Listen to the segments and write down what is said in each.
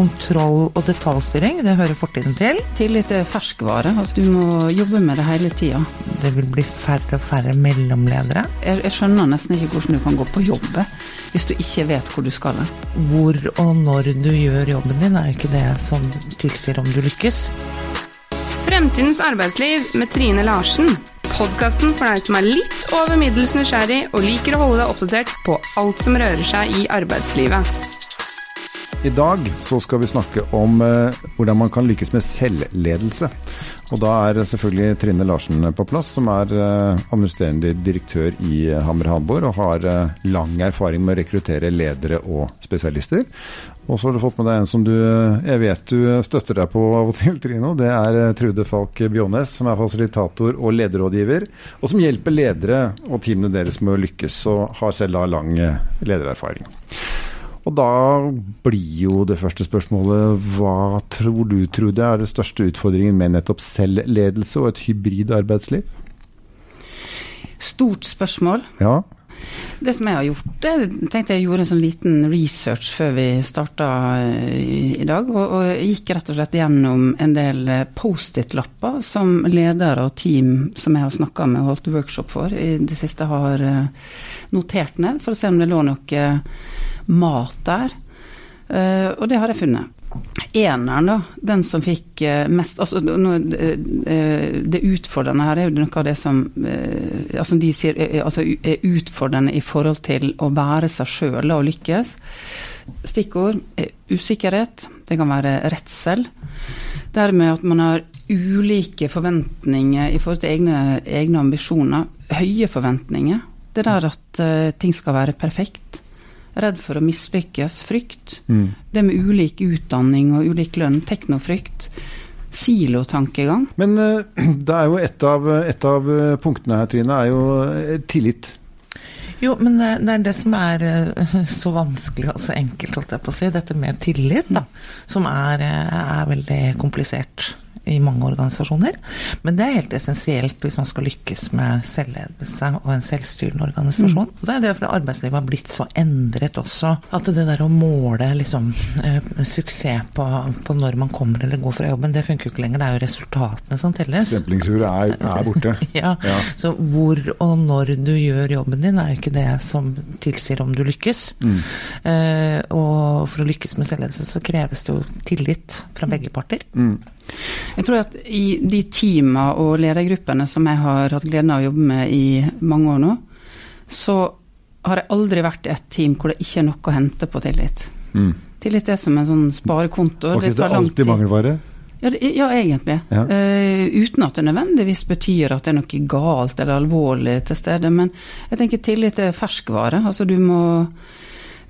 kontroll og detaljstyring, det hører fortiden til. Tillit er ferskvare. Altså, du må jobbe med det hele tida. Det vil bli færre og færre mellomledere. Jeg, jeg, skjønner nesten ikke hvordan du kan gå på jobb hvis du ikke vet hvor du skal. Hvor og når du gjør jobben din, er ikke det som tilsier om du lykkes. Fremtidens arbeidsliv med Trine Larsen. Podkasten for deg som er litt over middels nysgjerrig og liker å holde deg oppdatert på alt som rører seg i arbeidslivet. I dag så skal vi snakke om eh, hvordan man kan lykkes med selvledelse. Og da er selvfølgelig Trine Larsen på plass, som er eh, administrerende direktør i Hammer Halvor og har eh, lang erfaring med å rekruttere ledere og spesialister. Og så har du fått med deg en som du jeg vet du støtter deg på av og til, Trine. Det er eh, Trude Falk Bjånes, som er fasilitator og lederrådgiver. Og som hjelper ledere og teamene deres med å lykkes, og har selv da lang eh, ledererfaring. Og da blir jo det første spørsmålet hva tror du, Trude, er det største utfordringen med nettopp selvledelse og et hybrid arbeidsliv? Stort spørsmål. Ja. Det som jeg har gjort, det tenkte jeg gjorde en sånn liten research før vi starta eh, i, dag. Og, og, gikk rett og slett gjennom en del eh, Post-It-lapper som ledere og team som jeg har snakka med og holdt workshop for i det siste, har eh, notert ned, for å se om det lå noe mat der. Og det har jeg funnet. Eneren, da, den som fikk eh, mest altså, eh, eh, Det utfordrende her er jo noe av det som altså de sier altså, er utfordrende i forhold til å være seg sjøl og lykkes. Stikkord er usikkerhet, det kan være redsel. Dermed at man har ulike forventninger i forhold til egne, egne ambisjoner. Høye forventninger. Det der at ting skal være perfekt redd for å mislykkes, frykt. Mm. Det med ulik utdanning og ulik lønn, teknofrykt. Silotankegang. Men uh, det er jo et av, et av, eh, punktene her, Trine, er jo eh, tillit. Jo, men det er det som er så vanskelig og så enkelt, holdt jeg på å si. Dette med tillit, da. Som er, er veldig komplisert i mange organisasjoner. Men det er helt essensielt hvis man skal lykkes med selvledelse og en selvstyrende organisasjon. Mm. Det er derfor arbeidslivet har blitt så endret også. At det der å måle liksom, eh, suksess på, på, når man kommer eller går fra jobben, det funker jo ikke lenger. Det er jo resultatene som telles. Stemplingsuret er, er, borte. ja. ja. Så hvor og når du gjør jobben din, er jo ikke det som tilsier om du lykkes. Mm. Eh, og for å lykkes med selvledelse så kreves det jo tillit fra begge parter. Mm. Jeg tror at i de teama og ledergruppene som jeg har hatt gleden av å jobbe med i mange år nå, så har jeg aldri vært i et team hvor det ikke er noe å hente på tillit. Mm. Tillit er som en sånn sparekonto. Var ikke det alltid mangelvare? Ja, det, ja, egentlig. Ja. Uh, uten at det nødvendigvis betyr at det er noe galt eller alvorlig til stede. Men jeg tenker tillit er ferskvare. Altså du må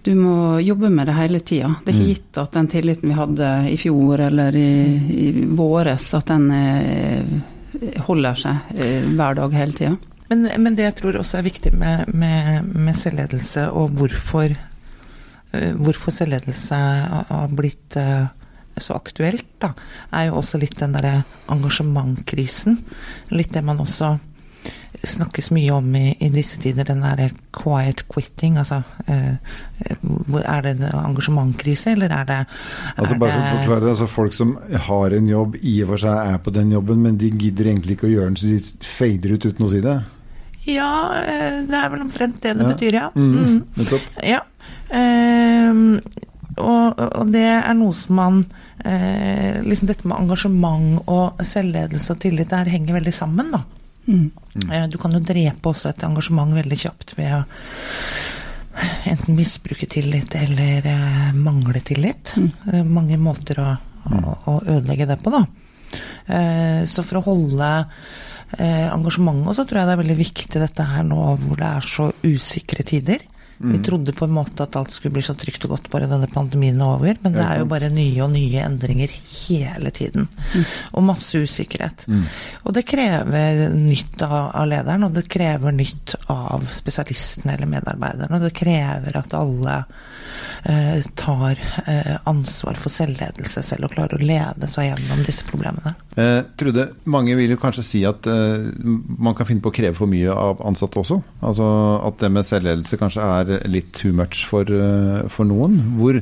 du må jobbe med det hele tida. Det er ikke mm. gitt at den tilliten vi hadde i fjor eller i, i våres, at den eh, holder seg eh, hver dag hele tida. Men, men, det jeg tror også er viktig med, med, med selvledelse, og hvorfor, uh, hvorfor selvledelse har blitt uh, så aktuelt, da, er jo også litt den derre engasjementkrisen. Litt det man også snakkes mye om i, i disse tider, den der quiet quitting. Altså, eh, er det en engasjementkrise, eller er det Altså Bare for å forklare det, altså Folk som har en jobb, i og for seg er på den jobben, men de gidder egentlig ikke å gjøre den, så de fader ut uten å si det? Ja, eh, det er vel omtrent det det ja. betyr, ja. Mm, mm. Ja. Eh, og, og, det er noe som man eh, liksom Dette med engasjement og selvledelse og tillit, der henger veldig sammen, da. Mm. Du kan jo drepe også et engasjement veldig kjapt ved å enten misbruke tillit eller eh, mangle tillit. Mm. Mange måter å, å, å, ødelegge det på, da. Eh, så for å holde eh, engasjementet, så tror jeg det er veldig viktig dette her nå hvor det er så usikre tider. Mm. Vi trodde på en måte at alt skulle bli så trygt og godt bare denne pandemien er over, men det er jo bare nye og nye endringer hele tiden. Mm. Og masse usikkerhet. Mm. Og det krever nytt av, av, lederen, og det krever nytt av spesialistene eller medarbeiderne. Og det krever at alle tar eh, ansvar for selvledelse selv og klarer å lede seg gjennom disse problemene. Eh, Trude, mange vil jo kanskje si at eh, man kan finne på å kreve for mye av ansatte også. Altså at det med selvledelse kanskje er litt too much for, eh, for noen. Hvor,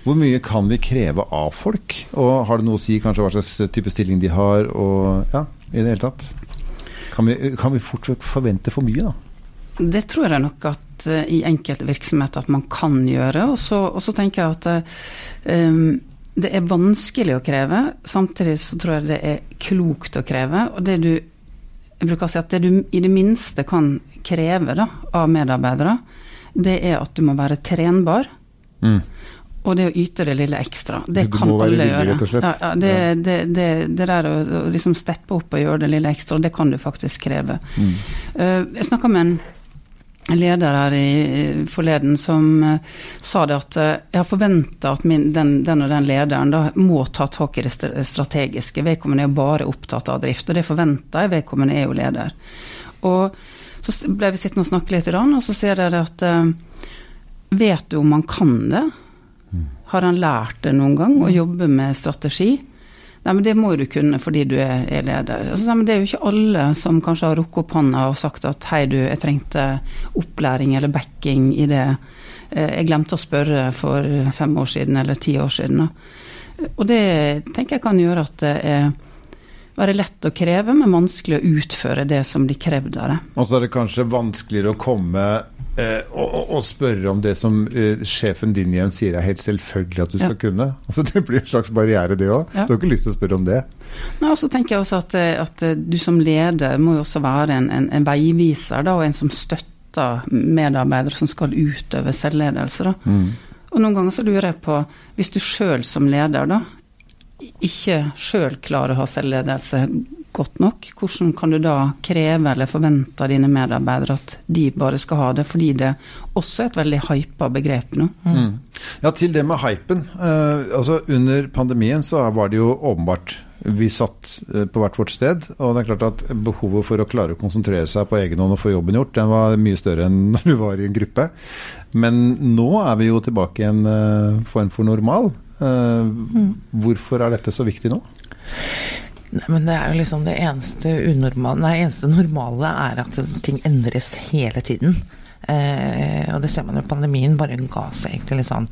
Hvor mye kan vi kreve av folk? Og har det noe å si kanskje hva slags type stilling de har, og ja, i det hele tatt? Kan vi, kan vi fort forvente for mye, da? Det tror jeg nok at uh, i enkelte virksomheter at man kan gjøre. Og så, og så tenker jeg at um, det er vanskelig å kreve, samtidig så tror jeg det er klokt å kreve. Og det du jeg bruker å si at det du i det minste kan kreve da, av medarbeidere, det er at du må være trenbar. Mm. Og det å yte det lille ekstra. Det du kan alle villig, gjøre. Ja, ja, det, ja. Det, det, det, der å, å liksom steppe opp og gjøre det lille ekstra, det kan du faktisk kreve. Mm. Uh, jeg snakka med en leder her i, forleden som uh, sa det at uh, jeg har forventa at min, den, den, og den lederen da må ta tak i det strategiske. Vedkommende er jo bare opptatt av drift, og det forventer jeg. Vedkommende er jo leder. Og så ble vi sittende og snakke litt i dag, og så sier jeg at vet du om han kan det? Har han lært det noen gang, å jobbe med strategi? Nei, men det må du kunne fordi du er, er leder. Altså, nei, men det er jo ikke alle som kanskje har rukket opp hånda og sagt at hei, du, jeg trengte opplæring eller backing i det. Eh, jeg glemte å spørre for fem år siden eller ti år siden. Og det tenker jeg kan gjøre at det er være lett å kreve, men vanskelig å utføre det som blir krevd av det. Og så er det kanskje vanskeligere å komme eh, og, og, spørre om det som eh, sjefen din igjen sier er helt selvfølgelig at du skal kunne. Altså Det blir en slags barriere, det òg. Ja. Du har ikke lyst til å spørre om det. Nei, og så tenker jeg også at, eh, at, eh, du som leder må jo også være en, en, en veiviser, da, og en som støtter medarbeidere som skal utøve selvledelse. da. Mm. Og noen ganger så lurer jeg på, hvis du sjøl som leder da, ikke sjøl klarer å ha selvledelse godt nok, hvordan kan du da kreve eller forvente av dine medarbeidere at de bare skal ha det, fordi det også er et veldig hypa begrep nå? Mm. Ja, til det med hypen. Uh, altså Under pandemien så var det jo åpenbart vi satt uh, på hvert vårt sted, og det er klart at behovet for å klare å konsentrere seg på egen hånd og få jobben gjort, den var mye større enn når du var i en gruppe. Men nå er vi jo tilbake i en uh, form for normal. Mm. Hvorfor er dette så viktig nå? Nei, men det er jo liksom det eneste unormale Nei, eneste normale er at ting endres hele tiden. Eh, og det ser man jo pandemien bare ga seg egentlig litt sånn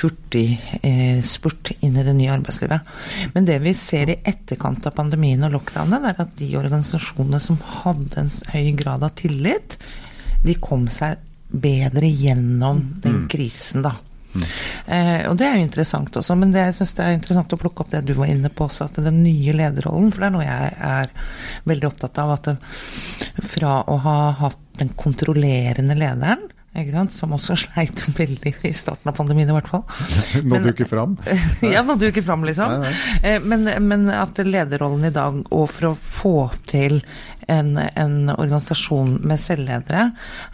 hurtig eh, spurt inn i det nye arbeidslivet. Men det vi ser i etterkant av pandemien og lockdownen, er at de organisasjonene som hadde en høy grad av tillit, de kom seg bedre gjennom den mm. krisen, da. Eh, og det er jo interessant også, men det, jeg syns det er interessant å plukke opp det du var inne på også, at den nye lederrollen, for det er noe jeg er veldig opptatt av, at det, fra å ha hatt den kontrollerende lederen som også sleit veldig i starten av pandemien, i hvert fall. Nådde jo ikke fram? ja, nådde jo ikke fram, liksom. Nei, nei. Eh, men, men, at lederrollen i dag, og for å få til en, en, organisasjon med selvledere,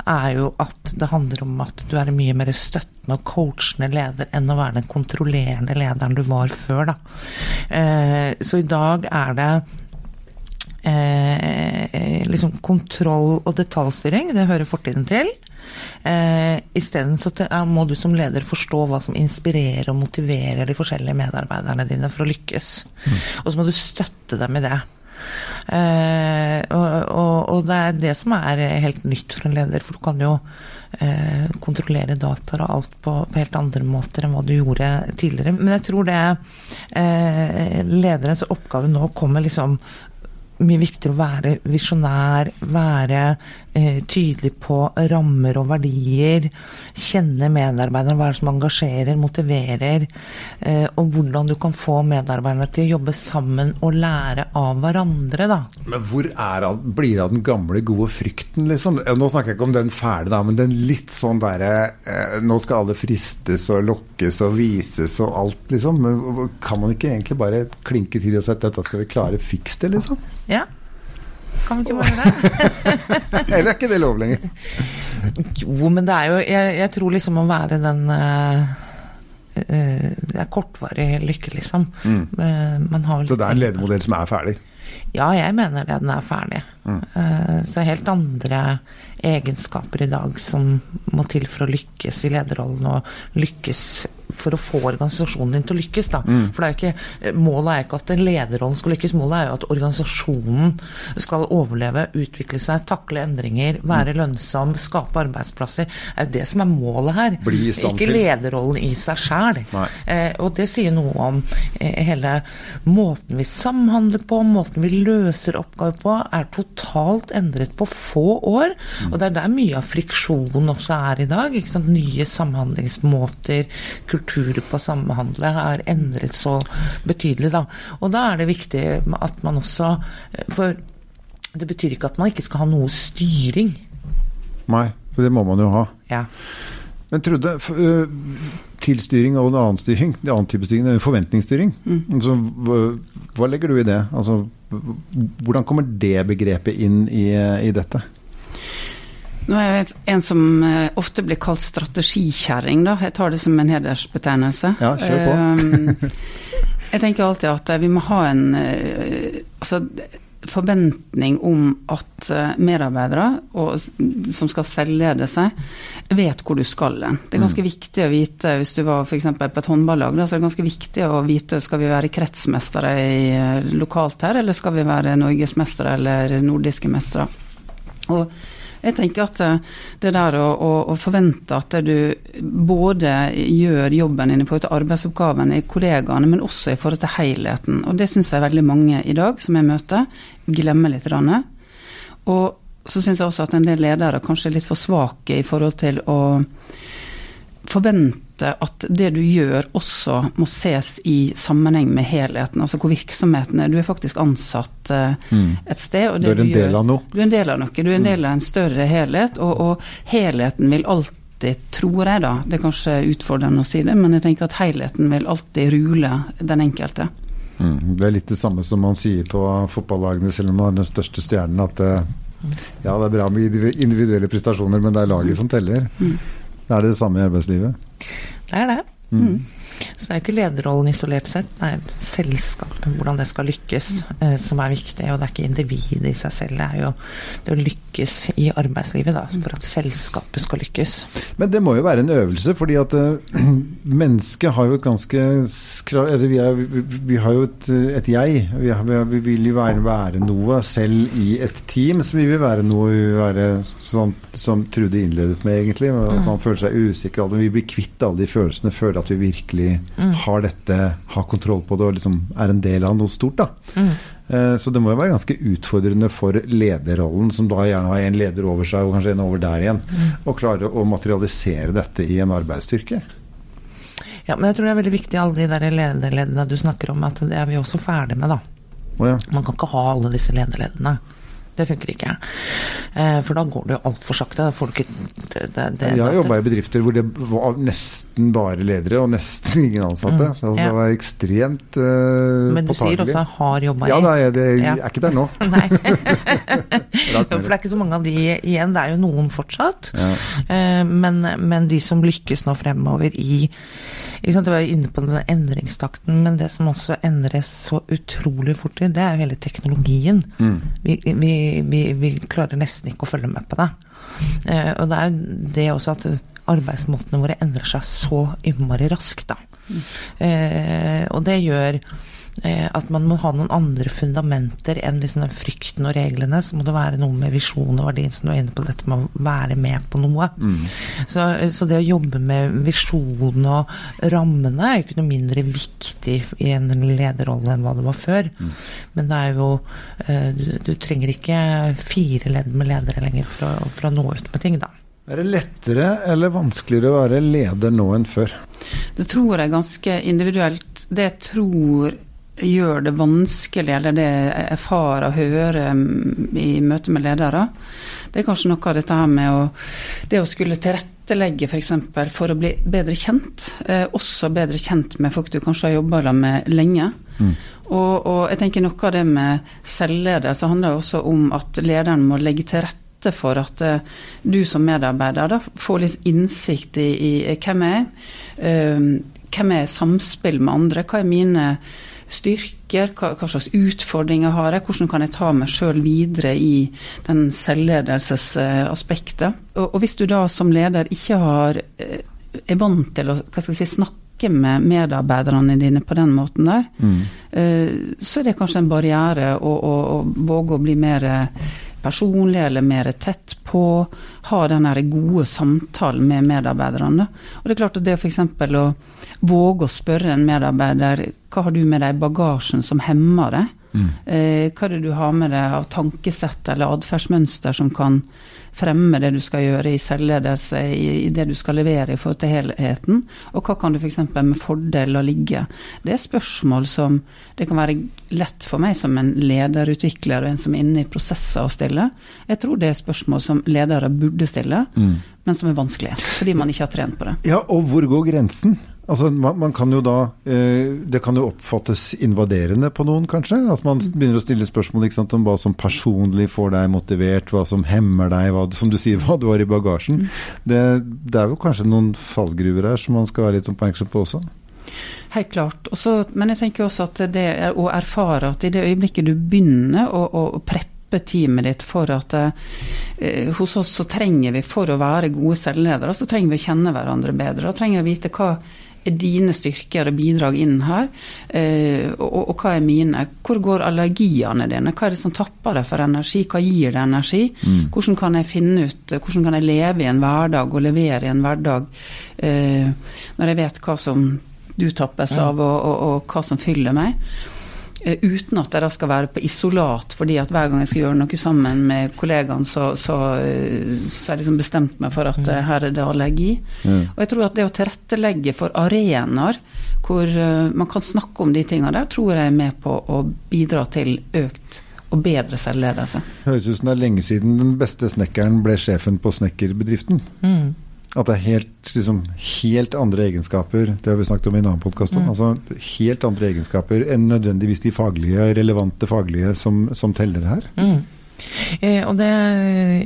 er jo at det handler om at du er mye mer støttende og coachende leder enn å være den kontrollerende lederen du var før, da. Eh, så i dag er det Eh, liksom kontroll og detaljstyring, det hører fortiden til. Eh, Isteden så må du som leder forstå hva som inspirerer og motiverer de forskjellige medarbeiderne dine for å lykkes. Mm. Og så må du støtte dem i det. Eh, og, og, og, det er det som er helt nytt for en leder, for du kan jo eh, kontrollere dataer og alt på, på, helt andre måter enn hva du gjorde tidligere. Men jeg tror det eh, lederens oppgave nå kommer liksom mye viktigere å være visjonær, være tydelig på rammer og verdier. Kjenne medarbeiderne, hva er det som engasjerer, motiverer. Eh, og hvordan du kan få medarbeiderne til å jobbe sammen og lære av hverandre, da. Men hvor er, blir det av den gamle, gode frykten, liksom? Nå snakker jeg ikke om den fæle, da, men den litt sånn derre eh, Nå skal alle fristes og lokkes og vises og alt, liksom. Men kan man ikke egentlig bare klinke til og si at dette skal vi klare, fiks det, liksom? Ja. Kan vi ikke bare det? Eller er ikke det lov lenger? Jo, men det er jo Jeg, jeg tror liksom å være den uh, Det er kortvarig lykke, liksom. Mm. Så det er en ledermodell som er ferdig? Ja, jeg mener det. Den er ferdig. Mm. Uh, så helt andre egenskaper i dag som må til for å lykkes i lederrollen og lykkes for å få organisasjonen din til å lykkes. Da. Mm. For er ikke, Målet er ikke at lederrollen skal lykkes, målet er jo at organisasjonen skal overleve, utvikle seg, takle endringer, være mm. lønnsom, skape arbeidsplasser. Det er jo det som er målet her. Ikke lederrollen i seg sjæl. Eh, og det sier noe om eh, hele måten vi samhandler på, måten vi løser oppgaver på, er totalt endret på få år. Mm. Og det er der mye av friksjonen også er i dag. Nye samhandlingsmåter, kulturer på å samhandle er endret så betydelig. Da. Og da er det viktig at man også For det betyr ikke at man ikke skal ha noe styring. Nei, for det må man jo ha. Ja. Men Trude, tilstyring og en annen styring, en annen type styring, det er forventningsstyring. Mm. Altså, hva legger du i det? Altså, hvordan kommer det begrepet inn i, i dette? Nå er jeg en som eh, ofte blir kalt strategikjerring, da. Jeg tar det som en hedersbetegnelse. Ja, kjør på. Ehm, jeg tenker alltid at eh, vi må ha en eh, altså, forventning om at medarbeidere og, som skal selvlede seg, vet hvor du skal hen. Det er ganske mm. viktig å vite, hvis du var f.eks. på et håndballag, da, så er det ganske viktig å vite skal vi være kretsmestere i, lokalt her, eller skal vi være norgesmestere eller nordiske mestere. Og jeg tenker at eh, det der å, å, å, forvente at du både gjør jobben din i forhold til arbeidsoppgavene i kollegaene, men også i forhold til helheten. Og det syns jeg veldig mange i dag som jeg møter, glemmer litt. Og så syns jeg også at en del ledere kanskje er litt for svake i forhold til å forvente at det du gjør også må ses i sammenheng med helheten. Altså hvor virksomheten er. Du er faktisk ansatt uh, mm. et sted. du er en del av noe. Du er en del av noe. Du er en mm. del av en større helhet. Og, og helheten vil alltid, tror jeg da, det er kanskje utfordrende å si det, men jeg tenker at helheten vil alltid rule den enkelte. Mm. Det er litt det samme som man sier på fotballagene, selv om man har den største stjernen, at uh, ja, det er bra med individuelle prestasjoner, men det er laget som teller. Mm. Er det det samme i arbeidslivet? Det er det. Mm. Så det er ikke lederrollen isolert sett, det er selskapet, hvordan det skal lykkes, eh, som er viktig. Og det er ikke individet i seg selv, det er jo det å lykkes i arbeidslivet da, for at selskapet skal lykkes. Men det må jo være en øvelse, fordi at uh, mennesket har jo et ganske vi, er, vi, har jo et, et jeg. Vi, har, vi, vil jo være, være, noe selv i et team. Så vi vil være noe vi vil være sånn som Trude innledet med, egentlig. At man mm. føler seg usikker. Vi blir kvitt alle de følelsene, føler at vi virkelig mm. har dette, har kontroll på det og liksom er en del av noe stort. da. Mm. Eh, så det må jo være ganske utfordrende for lederrollen, som da gjerne har en leder over seg og kanskje en over der igjen, mm. å klare å materialisere dette i en arbeidsstyrke. Ja, men jeg tror det er veldig viktig alle de der lederleddene du snakker om, at det er vi også ferdig med, da. Oh, ja. Man kan ikke ha alle disse lederleddene. Det funker ikke. Eh, for da går det jo altfor sakte. Det, det, det, jeg har jobba i bedrifter hvor det var nesten bare ledere og nesten ingen ansatte. Mm, altså, ja. Det var ekstremt uh, Men du påtagelig. sier også 'har jobba i'? Ja, nei, det, jeg ja. er ikke der nå. For det er ikke så mange av de igjen. Det er jo noen fortsatt. Ja. Uh, men, men de som lykkes nå fremover i jeg var inne på den endringstakten, men det som også endres så utrolig fort det er jo hele teknologien. Mm. Vi, vi, vi, vi, klarer nesten ikke å følge med på det. Eh, og det er det også at arbeidsmåtene våre endrer seg så innmari raskt, da. Mm. Eh, og det gjør at man må ha noen andre fundamenter enn liksom den frykten og reglene. Så må det være noe med visjon og verdien, som du er inne på, dette med å være med på noe. Mm. Så, så, det å jobbe med visjon og rammene er jo ikke noe mindre viktig i en lederrolle enn hva det var før. Mm. Men det er jo eh, du, du, trenger ikke fire ledd med ledere lenger for å, for å nå ut med ting, da. Er det lettere eller vanskeligere å være leder nå enn før? Det tror jeg er ganske individuelt. Det tror jeg tror gjør det vanskelig, eller det jeg erfarer og hører mm, i møte med ledere, det er kanskje noe av dette her med å, det å skulle tilrettelegge f.eks. For, for å bli bedre kjent. Eh, også bedre kjent med folk du kanskje har jobba med lenge. Mm. Og, og, jeg tenker noe av det med selvledelse handler også om at lederen må legge til rette for at uh, du som medarbeider da, får litt innsikt i, i, hvem jeg er. Uh, hvem er samspill med andre? Hva er mine styrker, hva, hva, slags utfordringer har jeg, hvordan kan jeg ta meg sjøl videre i den selvledelsesaspektet. Og, og, hvis du da som leder ikke har, eh, er vant til å si, snakke snakke med medarbeiderne dine på den måten der, mm. så er det kanskje en barriere å, å, å våge å bli mer personlig eller mer tett på. Ha den gode samtalen med medarbeiderne. Og det er klart at det f.eks. å våge å spørre en medarbeider hva har du med deg i bagasjen som hemmer deg? Mm. Eh, hva er det du har med deg av tankesett eller atferdsmønster som kan fremme det du skal gjøre i selvledelse, i, i, det du skal levere i forhold til helheten? Og hva kan du f.eks. For med fordel la ligge? Det er spørsmål som det kan være lett for meg som en lederutvikler og en som er inne i prosesser å stille. Jeg tror det er spørsmål som ledere burde stille, mm. men som er vanskelige. Fordi man ikke har trent på det. Ja, og hvor går grensen? Altså, man, man, kan jo da eh, Det kan jo oppfattes invaderende på noen, kanskje? At man begynner å stille spørsmål sant, om hva som personlig får deg motivert, hva som hemmer deg, hva, som du sier, hva du har i bagasjen. Det, det er jo kanskje noen fallgruver her som man skal være litt oppmerksom på også? Helt klart. Også, men jeg tenker også at det å erfare at i det øyeblikket du begynner å, å preppe teamet ditt for at eh, hos oss så trenger vi, for å være gode selvledere, så trenger vi å kjenne hverandre bedre. Og trenger vi å vite hva er dine styrker og bidrag inn her? Eh, og, og, hva er mine? Hvor går allergiene dine? Hva er det som tapper deg for energi? Hva gir deg energi? Mm. Hvordan kan jeg finne ut Hvordan kan jeg leve i en hverdag og levere i en hverdag eh, når jeg vet hva som du tappes av, og, og, og hva som fyller meg? Eh, uten at jeg da skal være på isolat, fordi at hver gang jeg skal gjøre noe sammen med kollegaen, så, så, eh, så jeg liksom bestemt meg for at mm. her er det allergi. Mm. Og jeg tror at det å tilrettelegge for arenaer hvor man kan snakke om de tingene der, tror jeg er med på å bidra til økt og bedre selvledelse. Høres ut som det er lenge siden den beste snekkeren ble sjefen på snekkerbedriften. Mm. At det er helt, liksom, helt, andre egenskaper det har vi snakket om i en annen podkast mm. altså Helt andre egenskaper enn nødvendigvis de faglige, relevante faglige som, som teller her. Mm. Eh, og det,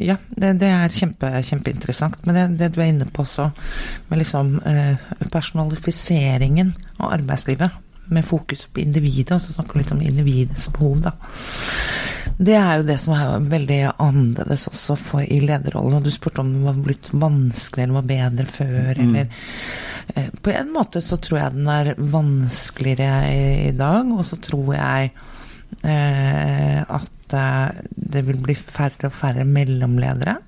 ja, det, det er kjempe, kjempeinteressant. Men det, det, du er inne på også, med liksom eh, personalifiseringen av arbeidslivet, med fokus på individet, og så snakker vi litt om individets behov, da. Det er jo det som er veldig annerledes også for, i lederrollen. Og du spurte om det var blitt vanskeligere eller var bedre før, mm. eller eh, På en måte så tror jeg den er vanskeligere i, i dag, og så tror jeg eh, at eh, det vil bli færre og færre mellomledere.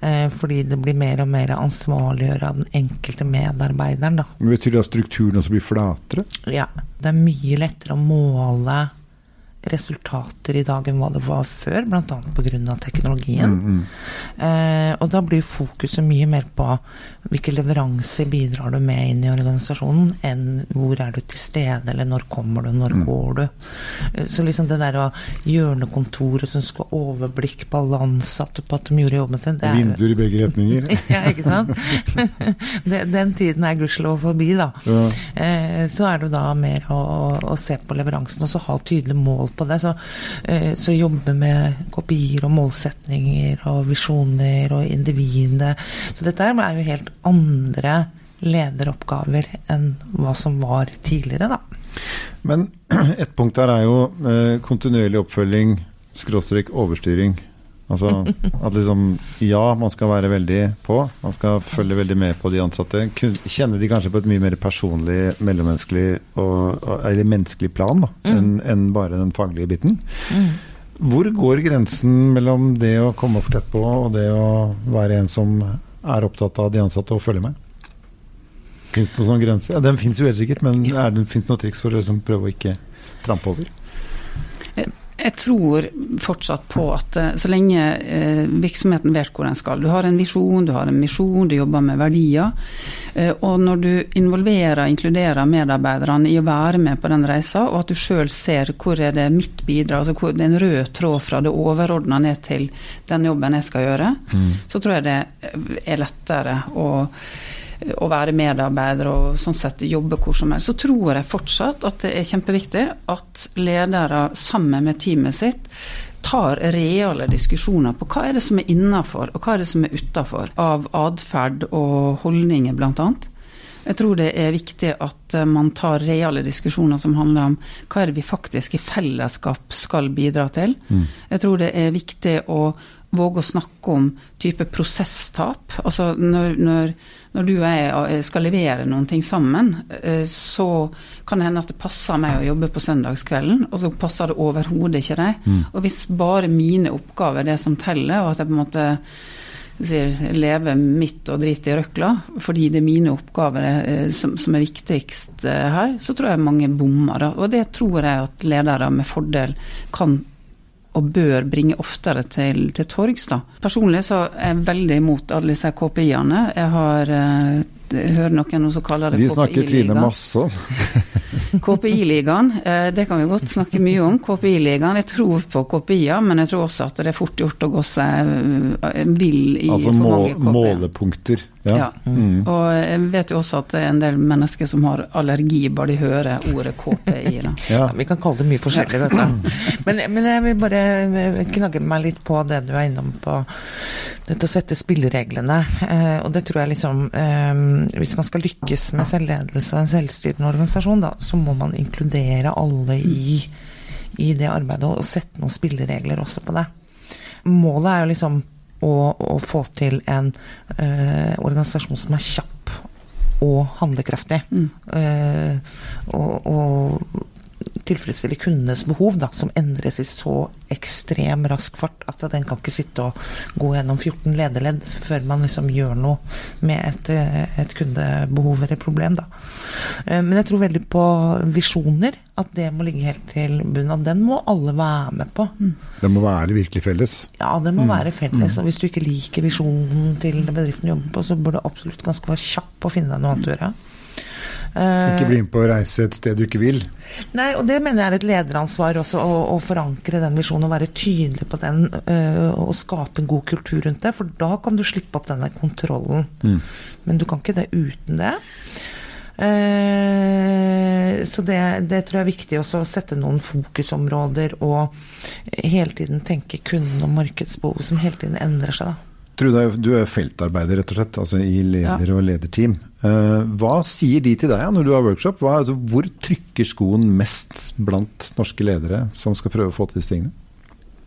Eh, fordi det blir mer og mer ansvarliggjøre av den enkelte medarbeideren. Da. Men Betyr det at strukturen også blir flatere? Ja. Det er mye lettere å måle resultater i dag enn hva det var før, bl.a. pga. teknologien. Mm, mm. Eh, og da blir fokuset mye mer på hvilke leveranser bidrar du med inn i organisasjonen, enn hvor er du til stede, eller når kommer du, når mm. går du. Eh, så liksom det der å hjørnekontoret som skal ha overblikk på alle ansatte på at de gjorde jobben sin det Vinduer i begge retninger. ja, ikke sant. den tiden er gudskjelov forbi, da. Ja. Eh, så er det da mer å, å se på leveransen, og så ha tydelig mål på det. Så, eh, så jobbe med kopier og målsetninger og visjoner og individet. Så dette er jo helt andre lederoppgaver enn hva som var tidligere, da. Men et punkt der er jo eh, kontinuerlig oppfølging, skråstrek overstyring. Altså at liksom Ja, man skal være veldig på. Man skal følge veldig med på de ansatte. Kjenne de kanskje på et mye mer personlig, mellommenneskelig og, eller menneskelig plan da, mm. enn en bare den faglige biten. Mm. Hvor går grensen mellom det å komme for tett på og det å være en som er opptatt av de ansatte og følge med? Fins det noen sånn grense? Ja, den fins jo helt sikkert, men fins det noen triks for å liksom prøve å ikke trampe over? Jeg tror fortsatt på at eh, så lenge eh, virksomheten vet hvor den skal Du har en visjon, du har en misjon, du jobber med verdier. Eh, og når du involverer og inkluderer medarbeiderne i å være med på den reisa, og at du sjøl ser hvor er det mitt bidrag, altså hvor det er en rød tråd fra det overordna ned til den jobben jeg skal gjøre, mm. så tror jeg det er lettere å å være medarbeider og sånn sett jobbe hvor som helst, så tror jeg fortsatt at det er kjempeviktig at ledere sammen med teamet sitt tar reale diskusjoner på hva er det som er innafor og hva er det som er utafor av atferd og holdninger, blant annet. Jeg tror det er viktig at eh, man tar reale diskusjoner som handler om hva er det vi faktisk i fellesskap skal bidra til. Mm. Jeg tror det er viktig å våge å snakke om type prosesstap. Altså når, når, når, du og jeg eh, skal levere noen ting sammen, eh, så kan det hende at det passer meg å jobbe på søndagskvelden, og så passer det overhodet ikke deg. Mm. Og hvis bare mine oppgaver er det som teller, og at jeg på en måte sier, leve midt og drite i røkla, fordi det er mine oppgaver eh, som, som, er viktigst her, så tror jeg mange bommer. Og det tror jeg at ledere med fordel kan og bør bringe oftere til, til torgs. Personlig så er jeg veldig imot alle disse KPI-ene. Jeg har eh, hører noen som kaller det KPI-ligaen. De snakker Trine masse om. KPI-ligaen, eh, det kan vi godt snakke mye om. KPI-ligaen, Jeg tror på KPI-er, men jeg tror også at det er fort gjort å gå seg eh, vill i altså, for mange KPI-er. målepunkter. Ja. ja. Mm. Og jeg vet jo også at det er en del mennesker som har allergi bare de hører ordet KPI. ja. ja. Vi kan kalle det mye forskjellig, dette. Men, men, jeg vil bare knagge meg litt på det du er innom på dette å sette spillereglene. Eh, og det tror jeg liksom eh, Hvis man skal lykkes med selvledelse og en selvstyrende organisasjon, da, så må man inkludere alle i, i det arbeidet og sette noen spilleregler også på det. Målet er jo liksom å, og få til en eh, organisasjon som er kjapp og handlekraftig. Mm. Eh, og, og, tilfredsstille kundenes behov, da, som endres i så ekstrem rask fart at den kan ikke sitte og gå gjennom 14 lederledd før man liksom gjør noe med et, et kundebehov eller problem. Da. Eh, men jeg tror veldig på visjoner. At det må ligge helt til bunnen. At den må alle være med på. Den må være virkelig felles? Ja, den må mm. være felles. Mm. Og hvis du ikke liker visjonen til bedriften du jobber på, så bør du absolutt ganske være kjapp på å finne deg noe annet å gjøre. Ikke bli med på å reise et sted du ikke vil. Nei, og det mener jeg er et lederansvar også, å, å forankre den visjonen og være tydelig på den. Øh, og skape en god kultur rundt det, for da kan du slippe opp denne kontrollen. Mm. Men du kan ikke det uten det. Uh, så det, det, tror jeg er viktig også, å sette noen fokusområder og hele tiden tenke kunden og markedsbehov som hele tiden endrer seg. da. Trude, du er feltarbeider, rett og slett, altså i leder- og lederteam. Eh, hva sier de til deg når du har workshop? Hva, altså, hvor trykker skoen mest blant norske ledere som skal prøve å få til disse tingene?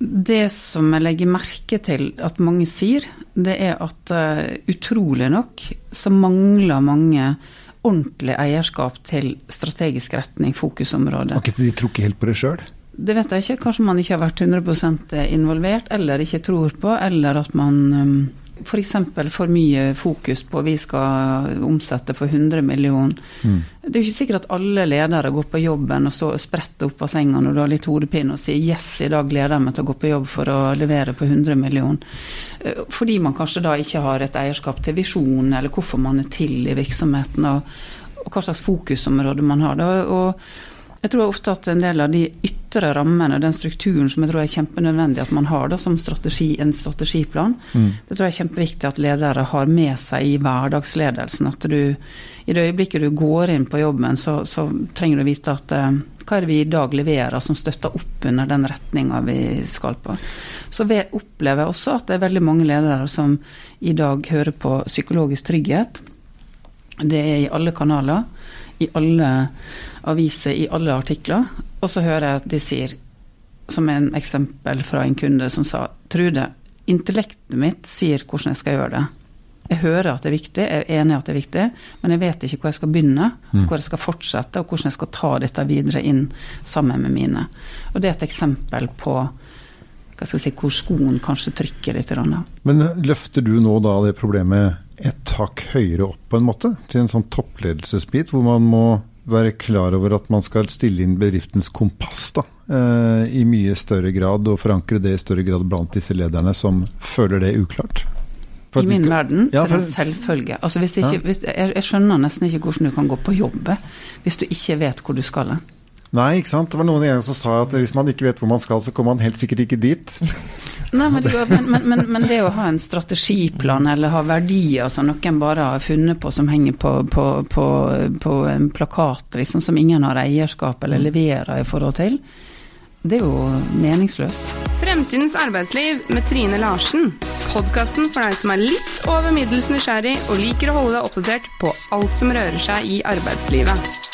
Det som jeg legger merke til at mange sier, det er at uh, utrolig nok så mangler mange ordentlig eierskap til strategisk retning, fokusområde. de tror ikke helt på det sjøl? Det vet jeg ikke. Kanskje man ikke har vært 100% involvert, eller ikke tror på, eller at man um, F.eks. For, for mye fokus på vi skal omsette for 100 millioner. Mm. Det er jo ikke sikkert at alle ledere går på jobben og står spretter opp av senga når du har litt hodepine og sier 'yes, i dag gleder jeg meg til å gå på jobb for å levere på 100 millioner'. Eh, fordi man kanskje da ikke har et eierskap til visjonen, eller hvorfor man er til i virksomheten, og, og hva slags fokusområde man har. Da. og jeg tror ofte at en del av de ytre rammene, den strukturen som jeg tror er kjempenødvendig at man har da som strategi, en strategiplan, mm. det tror jeg er kjempeviktig at ledere har med seg i hverdagsledelsen. At du i det øyeblikket du går inn på jobben, så, så trenger du vite at eh, hva er det vi i dag leverer som støtter opp under den retninga vi skal på. Så vi opplever også at det er veldig mange ledere som i dag hører på psykologisk trygghet. Det er i alle kanaler i alle aviser, i alle artikler. Og så hører jeg at de sier, som en eksempel fra en kunde som sa Trude, intellektet mitt sier hvordan jeg skal gjøre det. Jeg hører at det er viktig, jeg er enig i at det er viktig, men jeg vet ikke hvor jeg skal begynne, mm. hvor jeg skal fortsette, og hvordan jeg skal ta dette videre inn sammen med mine. Og det er et eksempel på hva skal jeg si, hvor skoen kanskje trykker litt. Men løfter du nå da det problemet et hakk høyere opp, på en måte? Til en sånn toppledelsesbit, hvor man må være klar over at man skal stille inn bedriftens kompass da, eh, i mye større grad, og forankre det i større grad blant disse lederne som føler det uklart? I min verden ja, for, så er det en selvfølge. Altså hvis ikke, hvis, jeg, jeg, skjønner nesten ikke hvordan du kan gå på jobb hvis du ikke vet hvor du skal. Nei, ikke sant. Det var noen igjen som sa at hvis man ikke vet hvor man skal, så kommer man helt sikkert ikke dit. Nei, men det, men, men, men det, å ha en strategiplan eller ha verdier som noen bare har funnet på som henger på, på, på, på en plakat, liksom, som ingen har eierskap eller leverer i forhold til, det er jo meningsløst. Fremtidens arbeidsliv med Trine Larsen Podkasten for deg som er litt over middels nysgjerrig og liker å holde deg oppdatert på alt som rører seg i arbeidslivet.